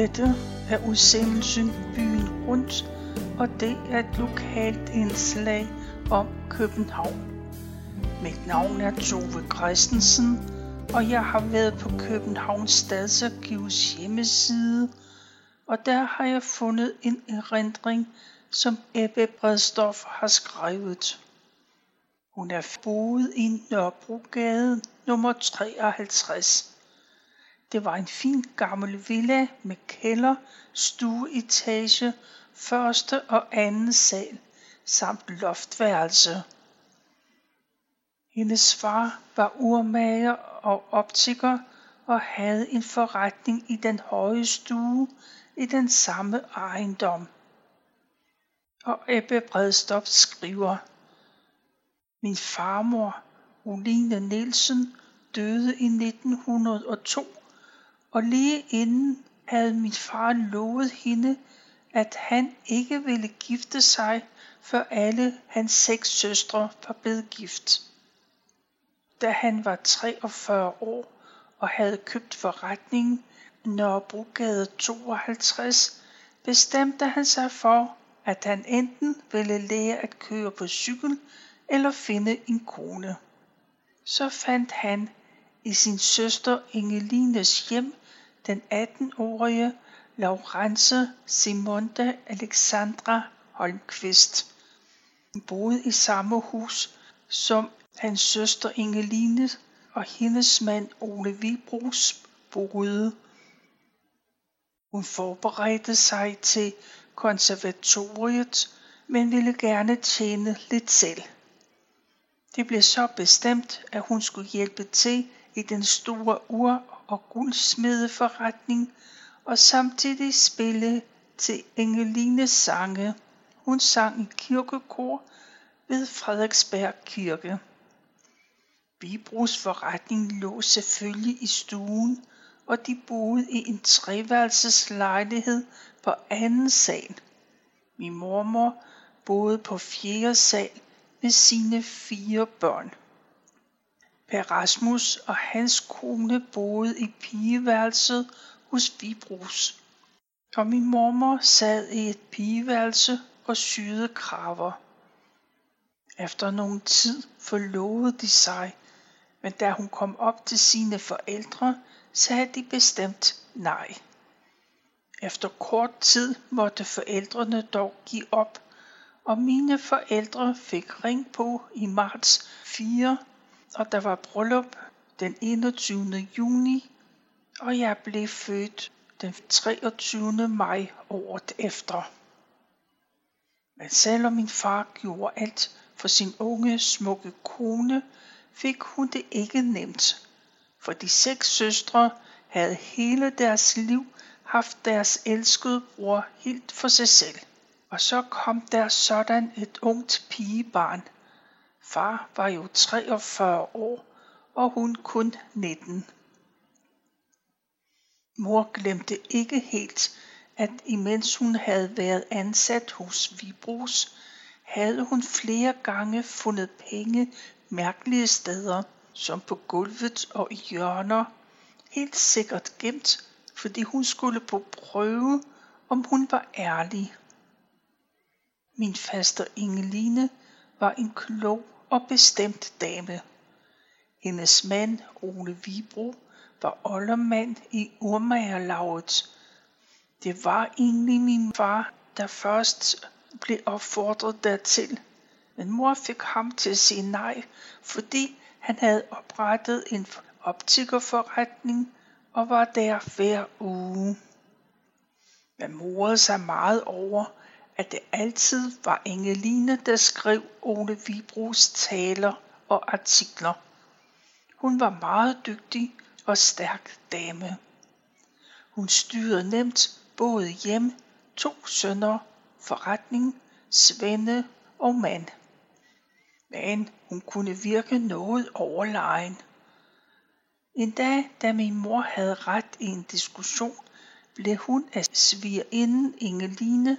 Dette er udsendelsen Byen Rundt, og det er et lokalt indslag om København. Mit navn er Tove Christensen, og jeg har været på Københavns Stadsarkivs hjemmeside, og der har jeg fundet en erindring, som Ebbe Bredstof har skrevet. Hun er boet i Nørrebrogade nummer 53. Det var en fin gammel villa med kælder, stueetage, første og anden sal samt loftværelse. Hendes far var urmager og optiker og havde en forretning i den høje stue i den samme ejendom. Og Ebbe Bredstof skriver, Min farmor, Oline Nielsen, døde i 1902, og lige inden havde min far lovet hende, at han ikke ville gifte sig, før alle hans seks søstre var blevet gift. Da han var 43 år og havde købt forretningen Nørrebrogade 52, bestemte han sig for, at han enten ville lære at køre på cykel eller finde en kone. Så fandt han i sin søster Ingelines hjem den 18-årige Laurence Simonda Alexandra Holmqvist. Hun boede i samme hus som hans søster Ingeline og hendes mand Ole Vibros boede. Hun forberedte sig til konservatoriet, men ville gerne tjene lidt selv. Det blev så bestemt, at hun skulle hjælpe til i den store ur- og guldsmedeforretning og samtidig spille til Engelines sange. Hun sang i kirkekor ved Frederiksberg Kirke. Vibros forretning lå selvfølgelig i stuen, og de boede i en treværelses lejlighed på anden sal. Min mormor boede på fjerde sal med sine fire børn. Per Rasmus og hans kone boede i pigeværelset hos Vibros. Og min mormor sad i et pigeværelse og syede kraver. Efter nogen tid forlovede de sig, men da hun kom op til sine forældre, sagde de bestemt nej. Efter kort tid måtte forældrene dog give op, og mine forældre fik ring på i marts 4, og der var bryllup den 21. juni, og jeg blev født den 23. maj året efter. Men selvom min far gjorde alt for sin unge, smukke kone, fik hun det ikke nemt, for de seks søstre havde hele deres liv haft deres elskede bror helt for sig selv. Og så kom der sådan et ungt pigebarn. Far var jo 43 år, og hun kun 19. Mor glemte ikke helt, at imens hun havde været ansat hos Vibros, havde hun flere gange fundet penge mærkelige steder, som på gulvet og i hjørner, helt sikkert gemt, fordi hun skulle på prøve, om hun var ærlig. Min faster Ingeline var en klog og bestemt dame. Hendes mand, Ole Vibro, var oldermand i urmagerlaget. Det var egentlig min far, der først blev opfordret dertil. Men mor fik ham til at sige nej, fordi han havde oprettet en optikerforretning og var der hver uge. Man morede sig meget over, at det altid var Engeline, der skrev Ole Vibros taler og artikler. Hun var meget dygtig og stærk dame. Hun styrede nemt både hjem, to sønner, forretning, svende og mand. Men hun kunne virke noget overlegen. En dag, da min mor havde ret i en diskussion, blev hun af svigerinden Ingeline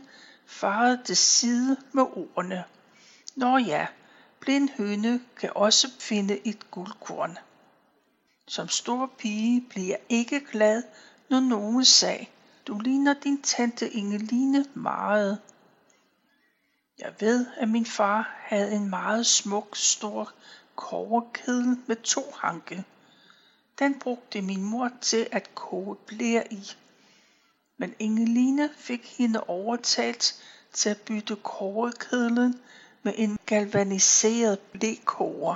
farede til side med ordene. Nå ja, blind høne kan også finde et guldkorn. Som stor pige bliver jeg ikke glad, når nogen sagde, du ligner din tante Ingeline meget. Jeg ved, at min far havde en meget smuk, stor koverkedel med to hanke. Den brugte min mor til at koge blære i. Men Ingeline fik hende overtalt til at bytte koverkedlen med en galvaniseret blækoger.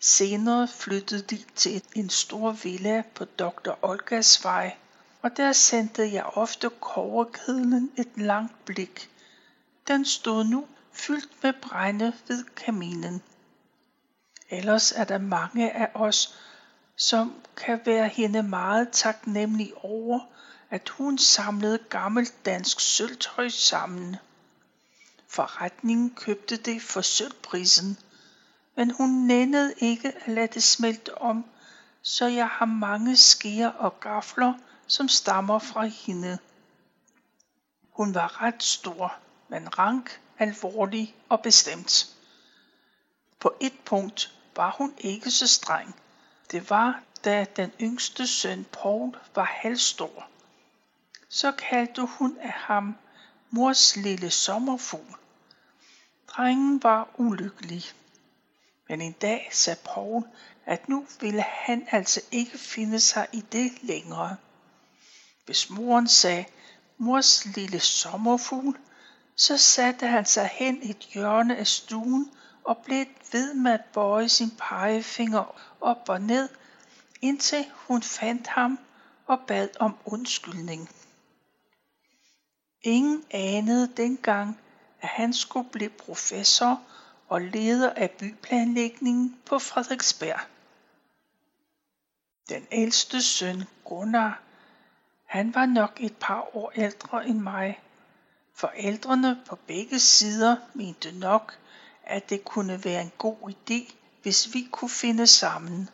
Senere flyttede de til en stor villa på Dr. Olgas vej, og der sendte jeg ofte koverkedlen et langt blik. Den stod nu fyldt med brænde ved kaminen. Ellers er der mange af os, som kan være hende meget taknemmelig over, at hun samlede gammelt dansk sølvtøj sammen. Forretningen købte det for sølvprisen, men hun nændede ikke at lade det smelte om, så jeg har mange skeer og gafler, som stammer fra hende. Hun var ret stor, men rank, alvorlig og bestemt. På et punkt var hun ikke så streng. Det var, da den yngste søn Paul var halvstor. Så kaldte hun af ham mors lille sommerfugl. Drengen var ulykkelig. Men en dag sagde Paul, at nu ville han altså ikke finde sig i det længere. Hvis moren sagde, mors lille sommerfugl, så satte han sig hen i et hjørne af stuen og blev ved med at bøje sin pegefinger op og ned, indtil hun fandt ham og bad om undskyldning. Ingen anede dengang, at han skulle blive professor og leder af byplanlægningen på Frederiksberg. Den ældste søn, Gunnar, han var nok et par år ældre end mig. Forældrene på begge sider mente nok, at det kunne være en god idé, hvis vi kunne finde sammen.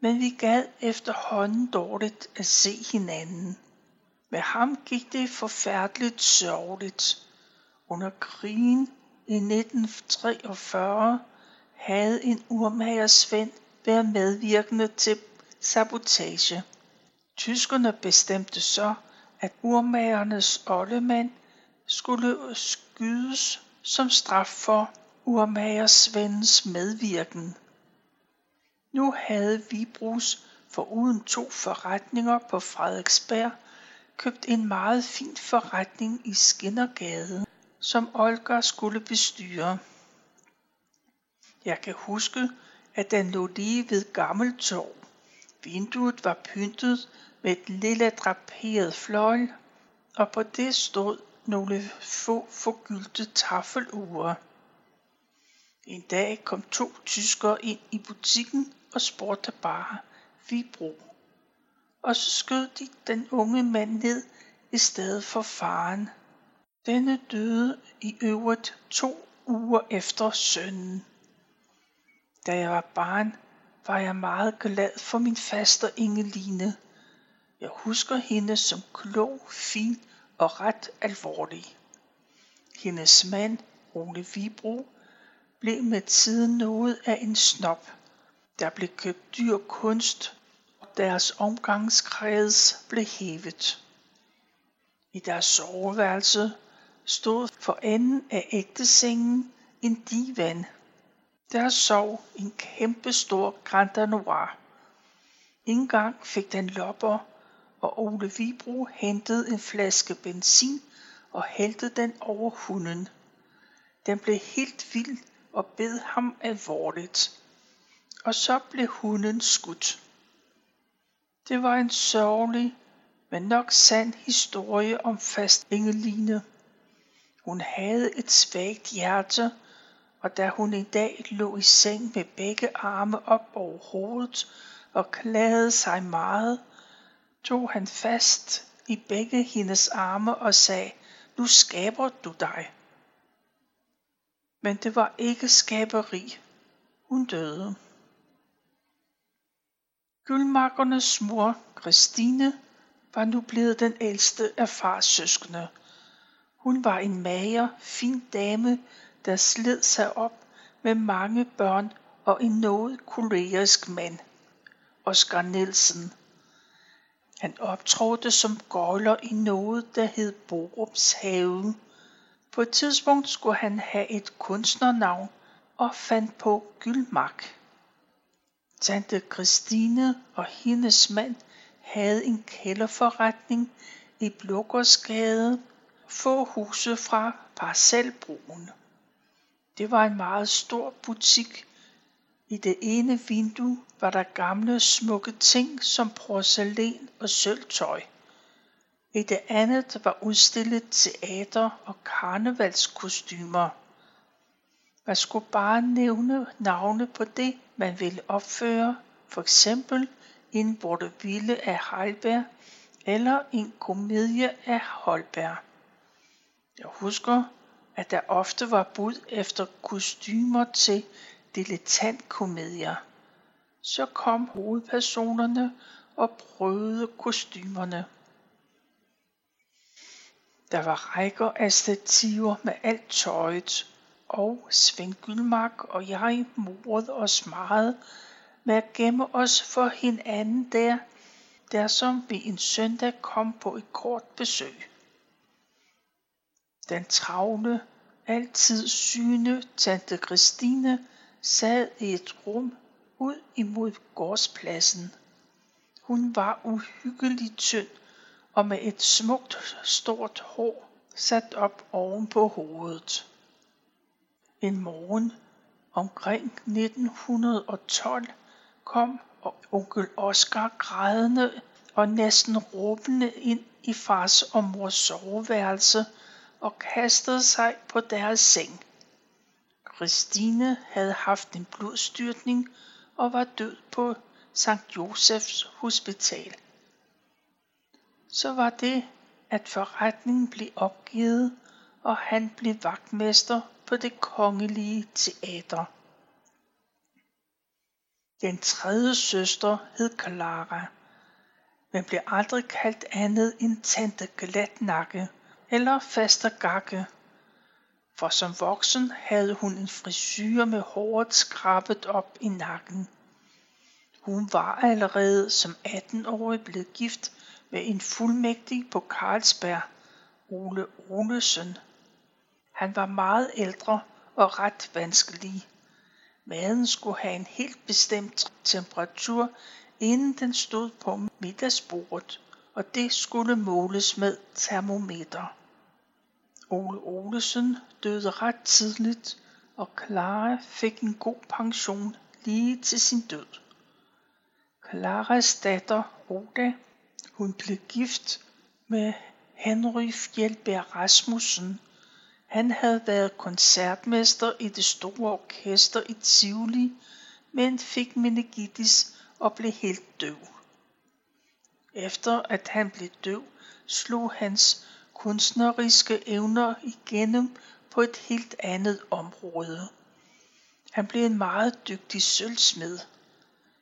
Men vi gad efterhånden dårligt at se hinanden. Med ham gik det forfærdeligt sørgeligt. Under krigen i 1943 havde en urmagersvend været medvirkende til sabotage. Tyskerne bestemte så, at urmagernes oldemand skulle skydes som straf for urmager Svends medvirken. Nu havde Vibrus uden to forretninger på Frederiksberg købt en meget fin forretning i Skinnergade, som Olga skulle bestyre. Jeg kan huske, at den lå lige ved Gammeltorv. Vinduet var pyntet med et lille draperet fløjl, og på det stod nogle få forgyldte taffelure. En dag kom to tyskere ind i butikken og spurgte bare Vibro. Og så skød de den unge mand ned i stedet for faren. Denne døde i øvrigt to uger efter sønnen. Da jeg var barn, var jeg meget glad for min faster Ingeline. Jeg husker hende som klog, fin og ret alvorlig. Hendes mand, Ole Vibro, blev med tiden noget af en snop. Der blev købt dyr kunst, deres omgangskreds blev hævet. I deres soveværelse stod for enden af ægtesengen en divan. Der sov en kæmpe stor Grand Noir. En gang fik den lopper, og Ole Vibro hentede en flaske benzin og hældte den over hunden. Den blev helt vild og bed ham alvorligt. Og så blev hunden skudt. Det var en sørgelig, men nok sand historie om fast Ingeline. Hun havde et svagt hjerte, og da hun en dag lå i seng med begge arme op over hovedet og klagede sig meget, tog han fast i begge hendes arme og sagde, nu skaber du dig. Men det var ikke skaberi. Hun døde. Gyldmakkernes mor, Christine, var nu blevet den ældste af fars søskende. Hun var en mager, fin dame, der sled sig op med mange børn og en noget kolerisk mand. Oscar Nielsen. Han optrådte som gøjler i noget, der hed Borups Have. På et tidspunkt skulle han have et kunstnernavn og fandt på Gyldmark. Tante Christine og hendes mand havde en kælderforretning i Blågårdsgade, få huse fra Parcelbroen. Det var en meget stor butik. I det ene vindue var der gamle smukke ting som porcelæn og sølvtøj. I det andet var udstillet teater og karnevalskostymer. Man skulle bare nævne navne på det, man ville opføre, for eksempel en vaudeville af Heiberg eller en komedie af Holberg. Jeg husker, at der ofte var bud efter kostymer til dilettantkomedier. Så kom hovedpersonerne og prøvede kostymerne. Der var rækker af stativer med alt tøjet, og Svend Gyldmark og jeg morede os meget med at gemme os for hinanden der, der som vi en søndag kom på et kort besøg. Den travle, altid syne tante Christine sad i et rum ud imod gårdspladsen. Hun var uhyggeligt tynd og med et smukt stort hår sat op oven på hovedet. En morgen omkring 1912 kom onkel Oskar grædende og næsten råbende ind i fars og mors soveværelse og kastede sig på deres seng. Christine havde haft en blodstyrtning og var død på St. Josefs hospital. Så var det, at forretningen blev opgivet, og han blev vagtmester på det kongelige teater. Den tredje søster hed Clara, men blev aldrig kaldt andet end tante Glatnakke eller faster Gakke. For som voksen havde hun en frisyr med håret skrabet op i nakken. Hun var allerede som 18-årig blevet gift med en fuldmægtig på Carlsberg, Ole Olesen. Han var meget ældre og ret vanskelig. Maden skulle have en helt bestemt temperatur, inden den stod på middagsbordet, og det skulle måles med termometer. Ole Olesen døde ret tidligt, og Clara fik en god pension lige til sin død. Claras datter Oda, hun blev gift med Henry Fjeldberg Rasmussen, han havde været koncertmester i det store orkester i Tivoli, men fik meningitis og blev helt døv. Efter at han blev døv, slog hans kunstneriske evner igennem på et helt andet område. Han blev en meget dygtig sølvsmed.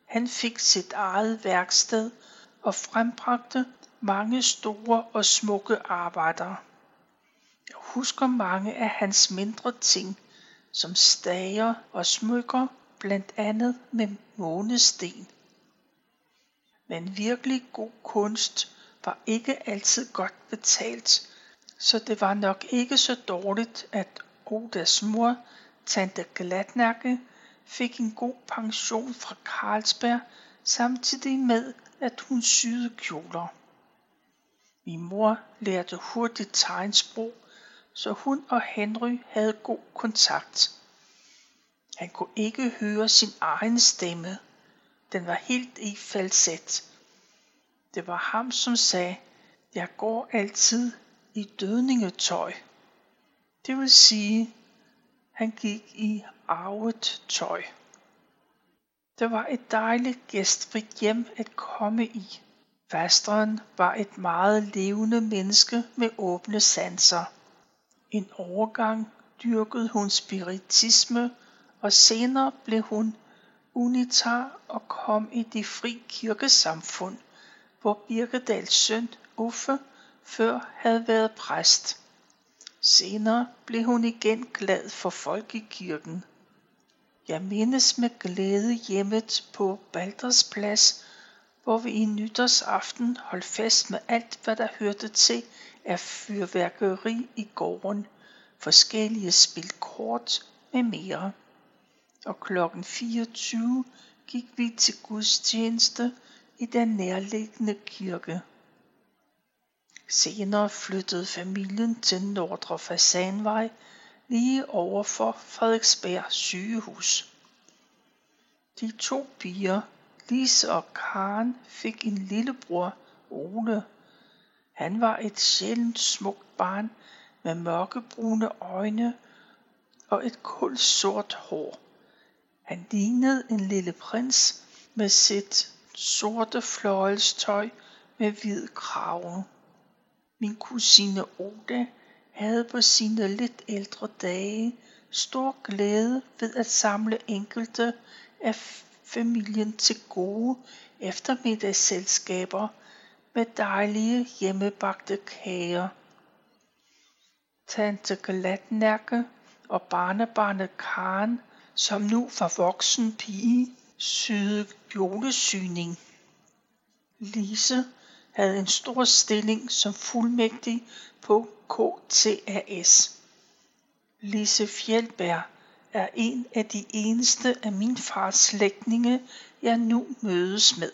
Han fik sit eget værksted og frembragte mange store og smukke arbejder. Jeg husker mange af hans mindre ting, som stager og smykker, blandt andet med månesten. Men virkelig god kunst var ikke altid godt betalt, så det var nok ikke så dårligt, at Odas mor, tante Glatnakke, fik en god pension fra Carlsberg, samtidig med, at hun syede kjoler. Min mor lærte hurtigt tegnsprog så hun og Henry havde god kontakt. Han kunne ikke høre sin egen stemme. Den var helt i falset. Det var ham, som sagde, jeg går altid i dødningetøj. Det vil sige, han gik i arvet tøj. Det var et dejligt gæstfrit hjem at komme i. Fasteren var et meget levende menneske med åbne sanser. En overgang dyrkede hun spiritisme og senere blev hun unitar og kom i det fri kirkesamfund, hvor Birkedals søn Uffe før havde været præst. Senere blev hun igen glad for folkekirken. Jeg mindes med glæde hjemmet på Balders plads, hvor vi i nytårsaften holdt fest med alt, hvad der hørte til af fyrværkeri i gården, forskellige spil kort med mere. Og klokken 24 gik vi til gudstjeneste i den nærliggende kirke. Senere flyttede familien til Nordre Fasanvej lige over for Frederiksberg sygehus. De to piger, Lise og Karen, fik en lillebror, Ole. Han var et sjældent smukt barn med mørkebrune øjne og et kulsort hår. Han lignede en lille prins med sit sorte fløjelstøj med hvid krave. Min kusine Oda havde på sine lidt ældre dage stor glæde ved at samle enkelte af familien til gode eftermiddagsselskaber med dejlige hjemmebagte kager. Tante Glatnærke og barnebarnet Karen, som nu var voksen pige, syede julesyning. Lise havde en stor stilling som fuldmægtig på KTAS. Lise Fjeldberg er en af de eneste af min fars slægtninge, jeg nu mødes med.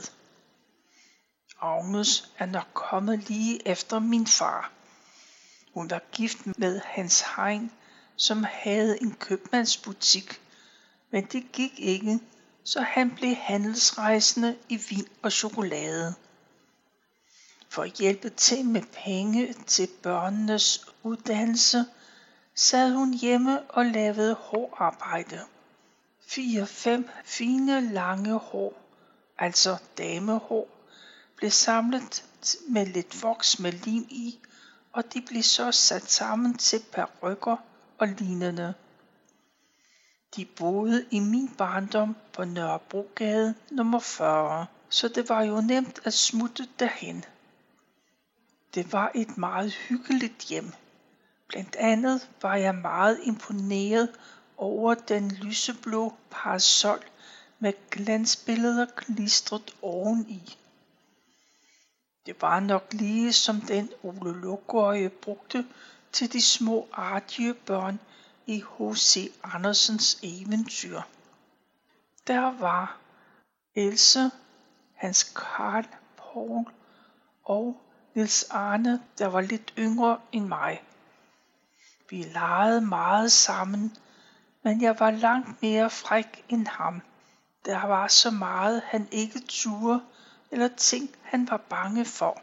Agnes er nok kommet lige efter min far. Hun var gift med Hans Hein, som havde en købmandsbutik, men det gik ikke, så han blev handelsrejsende i vin og chokolade. For at hjælpe til med penge til børnenes uddannelse, sad hun hjemme og lavede hårarbejde. Fire-fem fine lange hår, altså damehår, blev samlet med lidt voks med lim i, og de blev så sat sammen til perukker og lignende. De boede i min barndom på Nørrebrogade nummer 40, så det var jo nemt at smutte derhen. Det var et meget hyggeligt hjem. Blandt andet var jeg meget imponeret over den lyseblå parasol med glansbilleder klistret oveni. Det var nok lige som den Ole Lukøje øh, brugte til de små artige børn i H.C. Andersens eventyr. Der var Else, Hans Karl, Paul og Nils Arne, der var lidt yngre end mig. Vi legede meget sammen, men jeg var langt mere fræk end ham. Der var så meget, han ikke turde, eller ting, han var bange for.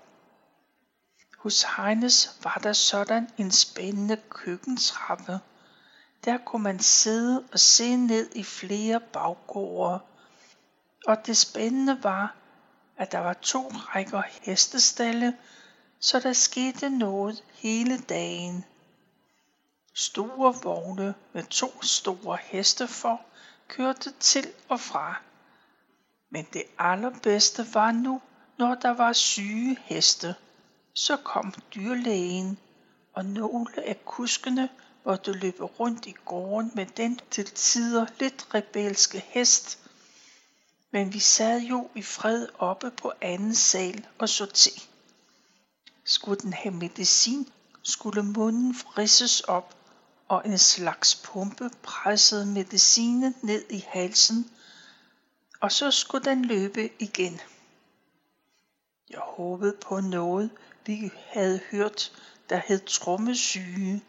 Hos Heines var der sådan en spændende køkkentrappe. Der kunne man sidde og se ned i flere baggårde. Og det spændende var, at der var to rækker hestestalle, så der skete noget hele dagen. Store vogne med to store heste for kørte til og fra. Men det allerbedste var nu, når der var syge heste. Så kom dyrlægen, og nogle af kuskene måtte løbe rundt i gården med den til tider lidt rebelske hest. Men vi sad jo i fred oppe på anden sal og så til. Skulle den have medicin, skulle munden frisses op, og en slags pumpe pressede medicinen ned i halsen, og så skulle den løbe igen. Jeg håbede på noget, vi havde hørt, der hed trommesyge.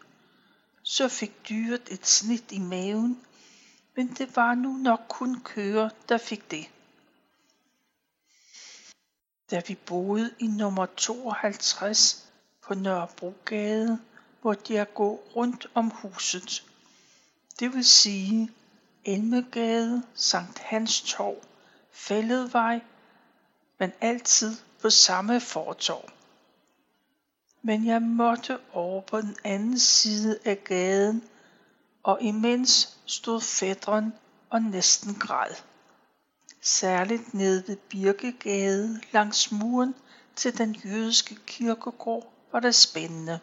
Så fik dyret et snit i maven, men det var nu nok kun køer, der fik det. Da vi boede i nummer 52 på Nørrebrogade, måtte jeg gå rundt om huset. Det vil sige Elmegade, Sankt Hans Torv, Fælledvej, men altid på samme fortorv. Men jeg måtte over på den anden side af gaden, og imens stod fædren og næsten græd. Særligt nede ved Birkegade langs muren til den jødiske kirkegård var det spændende.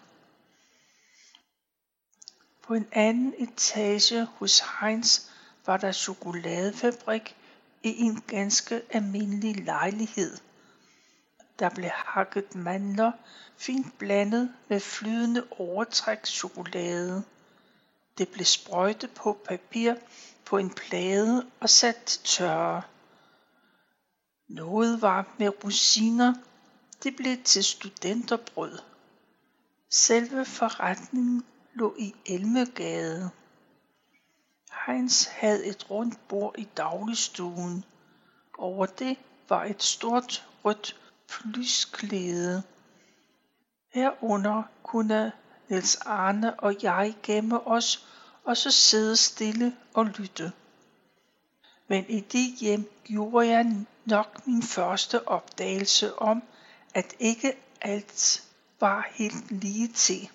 På en anden etage hos Heinz var der chokoladefabrik i en ganske almindelig lejlighed, Der blev hakket mandler, fint blandet med flydende overtræk chokolade. Det blev sprøjtet på papir på en plade og sat til tørre. Noget var med rosiner. Det blev til studenterbrød. Selve forretningen lå i Elmegade. Heinz havde et rundt bord i dagligstuen. Over det var et stort rødt plysklæde. Herunder kunne Niels Arne og jeg gemme os og så sidde stille og lytte. Men i det hjem gjorde jeg nok min første opdagelse om, at ikke alt var helt lige til.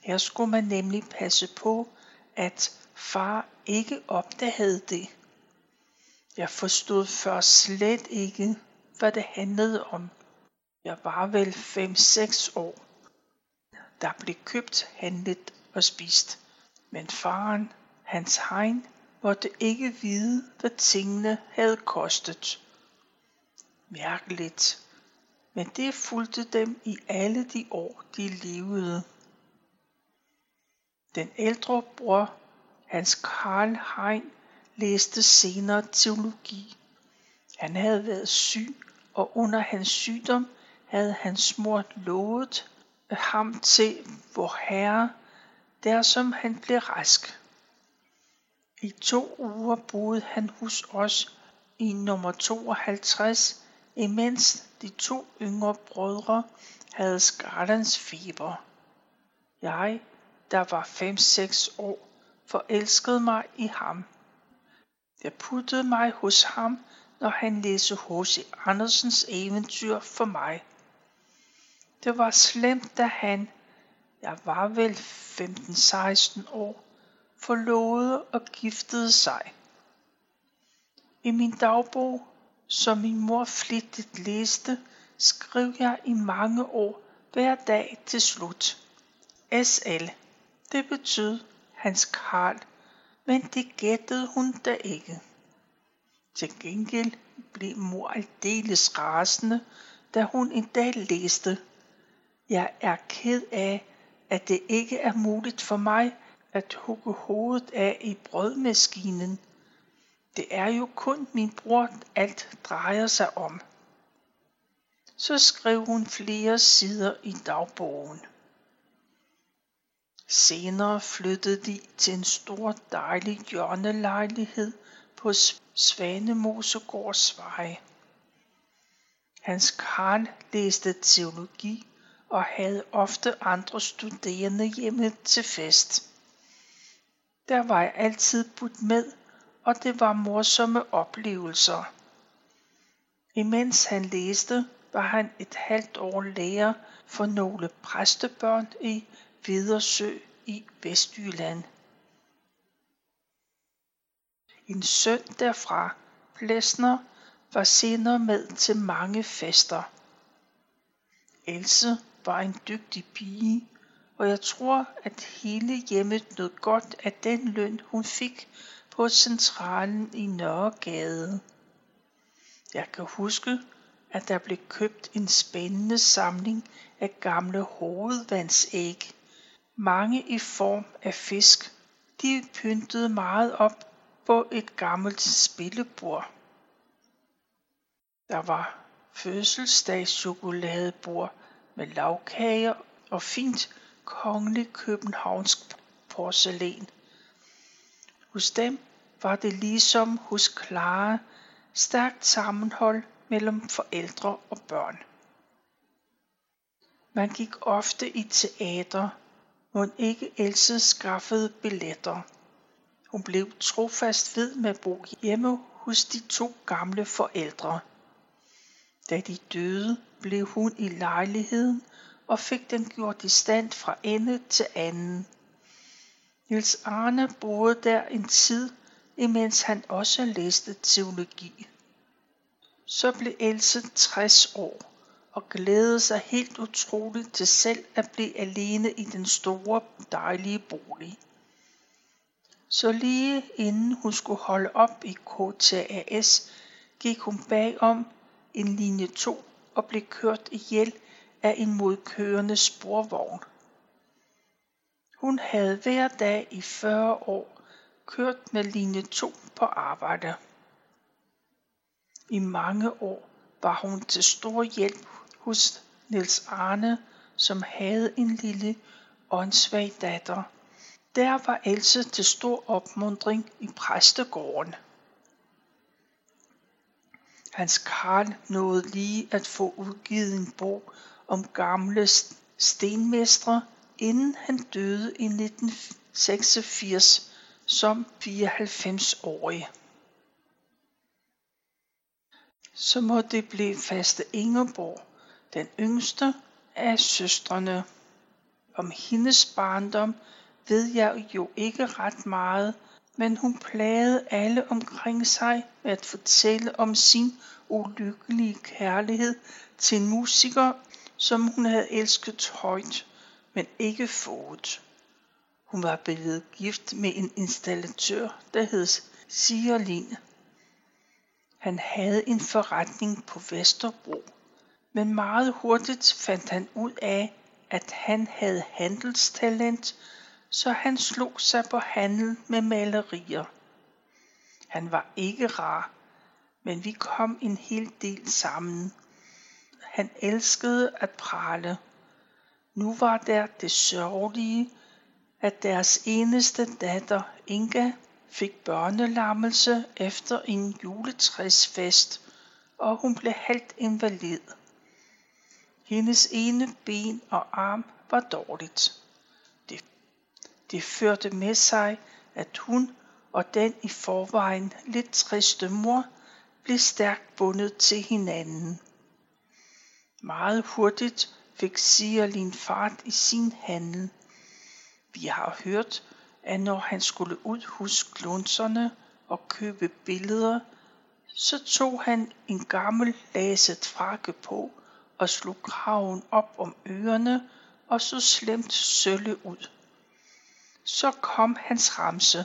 Her skulle man nemlig passe på, at far ikke opdagede det. Jeg forstod først slet ikke, hvad det handlede om. Jeg var vel 5-6 år. Der blev købt, handlet og spist. Men faren, hans hegn, måtte ikke vide, hvad tingene havde kostet. Mærkeligt, men det fulgte dem i alle de år, de levede. Den ældre bror, Hans Karl Hein, læste senere teologi. Han havde været syg, og under hans sygdom havde hans mor lovet ham til vor herre, der som han blev rask. I to uger boede han hos os i nummer 52, imens de to yngre brødre havde skarlens feber. Jeg, der var 5-6 år, forelskede mig i ham. Jeg puttede mig hos ham, når han læste H.C. Andersens eventyr for mig. Det var slemt, da han, jeg var vel 15-16 år, forlovede og giftede sig. I min dagbog, som min mor flittigt læste, skrev jeg i mange år hver dag til slut. SL. Det betød Hans Karl, men det gættede hun da ikke. Til gengæld blev mor aldeles rasende, da hun en dag læste. Jeg er ked af, at det ikke er muligt for mig at hugge hovedet af i brødmaskinen. Det er jo kun min bror, alt drejer sig om. Så skrev hun flere sider i dagbogen. Senere flyttede de til en stor dejlig hjørnelejlighed på Svanemosegårdsvej. Hans Karl læste teologi og havde ofte andre studerende hjemme til fest. Der var jeg altid budt med, og det var morsomme oplevelser. Imens han læste, var han et halvt år lærer for nogle præstebørn i Vedersø i Vestjylland. En søn derfra, Plesner, var senere med til mange fester. Else var en dygtig pige, og jeg tror, at hele hjemmet nød godt af den løn, hun fik på centralen i Nørregade. Jeg kan huske, at der blev købt en spændende samling af gamle hovedvandsæg. Mange i form af fisk. De pyntede meget op på et gammelt spillebord. Der var fødselsdagschokoladebord med lavkager og fint kongelig københavnsk porcelæn. Hos dem var det ligesom hos Clara stærkt sammenhold mellem forældre og børn. Man gik ofte i teater, hun ikke Else skaffede billetter. Hun blev trofast ved med at bo hjemme hos de to gamle forældre. Da de døde, blev hun i lejligheden og fik den gjort i stand fra ende til anden. Nils Arne boede der en tid, imens han også læste teologi. Så blev Else 60 år og glædede sig helt utroligt til selv at blive alene i den store, dejlige bolig. Så lige inden hun skulle holde op i KTAS, gik hun bagom en linje 2 og blev kørt ihjel af en modkørende sporvogn. Hun havde hver dag i 40 år kørt med linje 2 på arbejde. I mange år var hun til stor hjælp hos Niels Arne, som havde en lille åndssvag datter. Der var Else til stor opmundring i præstegården. Hans Karl nåede lige at få udgivet en bog om gamle stenmestre, inden han døde i 1986 som 94-årig. Så må det blive faste Ingeborg, den yngste af søstrene. Om hendes barndom ved jeg jo ikke ret meget, men hun plagede alle omkring sig med at fortælle om sin ulykkelige kærlighed til en musiker, som hun havde elsket højt, men ikke fået. Hun var blevet gift med en installatør, der hed Sierlin. Han havde en forretning på Vesterbro, men meget hurtigt fandt han ud af, at han havde handelstalent, så han slog sig på handel med malerier. Han var ikke rar, men vi kom en hel del sammen. Han elskede at prale. Nu var der det sørgelige, at deres eneste datter, Inga, fik børnelammelse efter en juletræsfest, og hun blev halvt invalid. Hendes ene ben og arm var dårligt. Det, det førte med sig, at hun og den i forvejen lidt triste mor blev stærkt bundet til hinanden. Meget hurtigt fik Sierlin fart i sin handel. Vi har hørt, at når han skulle ud hos klunserne og købe billeder, så tog han en gammel laset frakke på og slog kraven op om ørerne og så slemt sølle ud. Så kom hans ramse.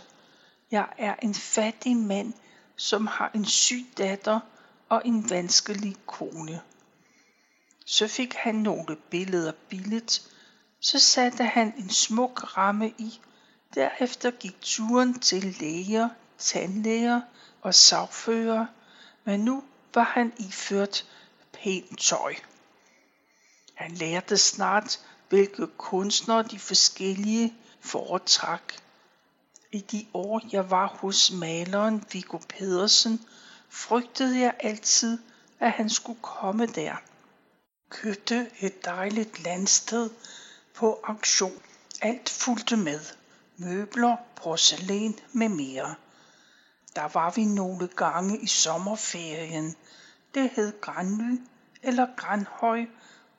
Jeg er en fattig mand, som har en syg datter og en vanskelig kone. Så fik han nogle billeder billigt, så satte han en smuk ramme i. Derefter gik turen til læger, tandlæger og sagfører, men nu var han iført pænt tøj. Han lærte snart, hvilke kunstnere de forskellige foretrak. I de år jeg var hos maleren Viggo Pedersen, frygtede jeg altid, at han skulle komme der. Købte et dejligt landsted på auktion. Alt fulgte med. Møbler, porcelæn med mere. Der var vi nogle gange i sommerferien. Det hed Granly eller Granhøj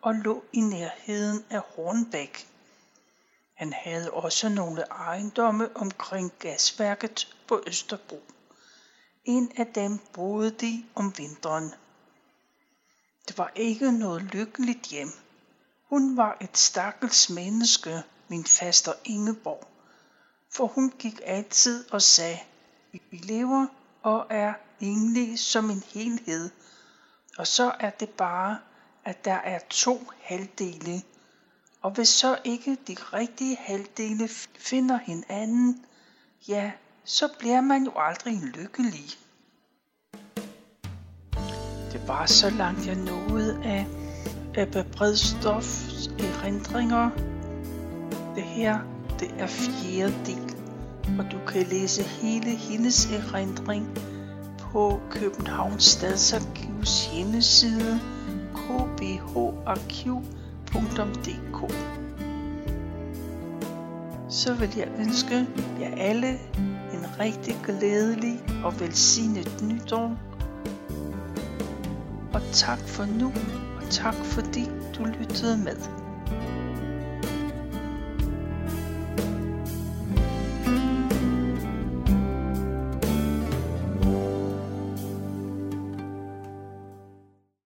og lå i nærheden af Hornbæk. Han havde også nogle ejendomme omkring gasværket på Østerbro. En af dem boede de om vinteren. Det var ikke noget lykkeligt hjem. Hun var et stakkels menneske, min faster Ingeborg. For hun gik altid og sagde, vi lever og er enlige som en helhed. Og så er det bare, at der er to halvdele. Og hvis så ikke de rigtige halvdele finder hinanden, ja, så bliver man jo aldrig lykkelig. Det var så langt jeg nåede af Ebbe Bredstofs erindringer. Det her, det er fjerde del, og du kan læse hele hendes erindring på Københavns Stadsarkivs hjemmeside kbharkiv.dk Så vil jeg ønske jer alle en rigtig glædelig og velsignet nytår. Og tak for nu, og tak fordi du lyttede med.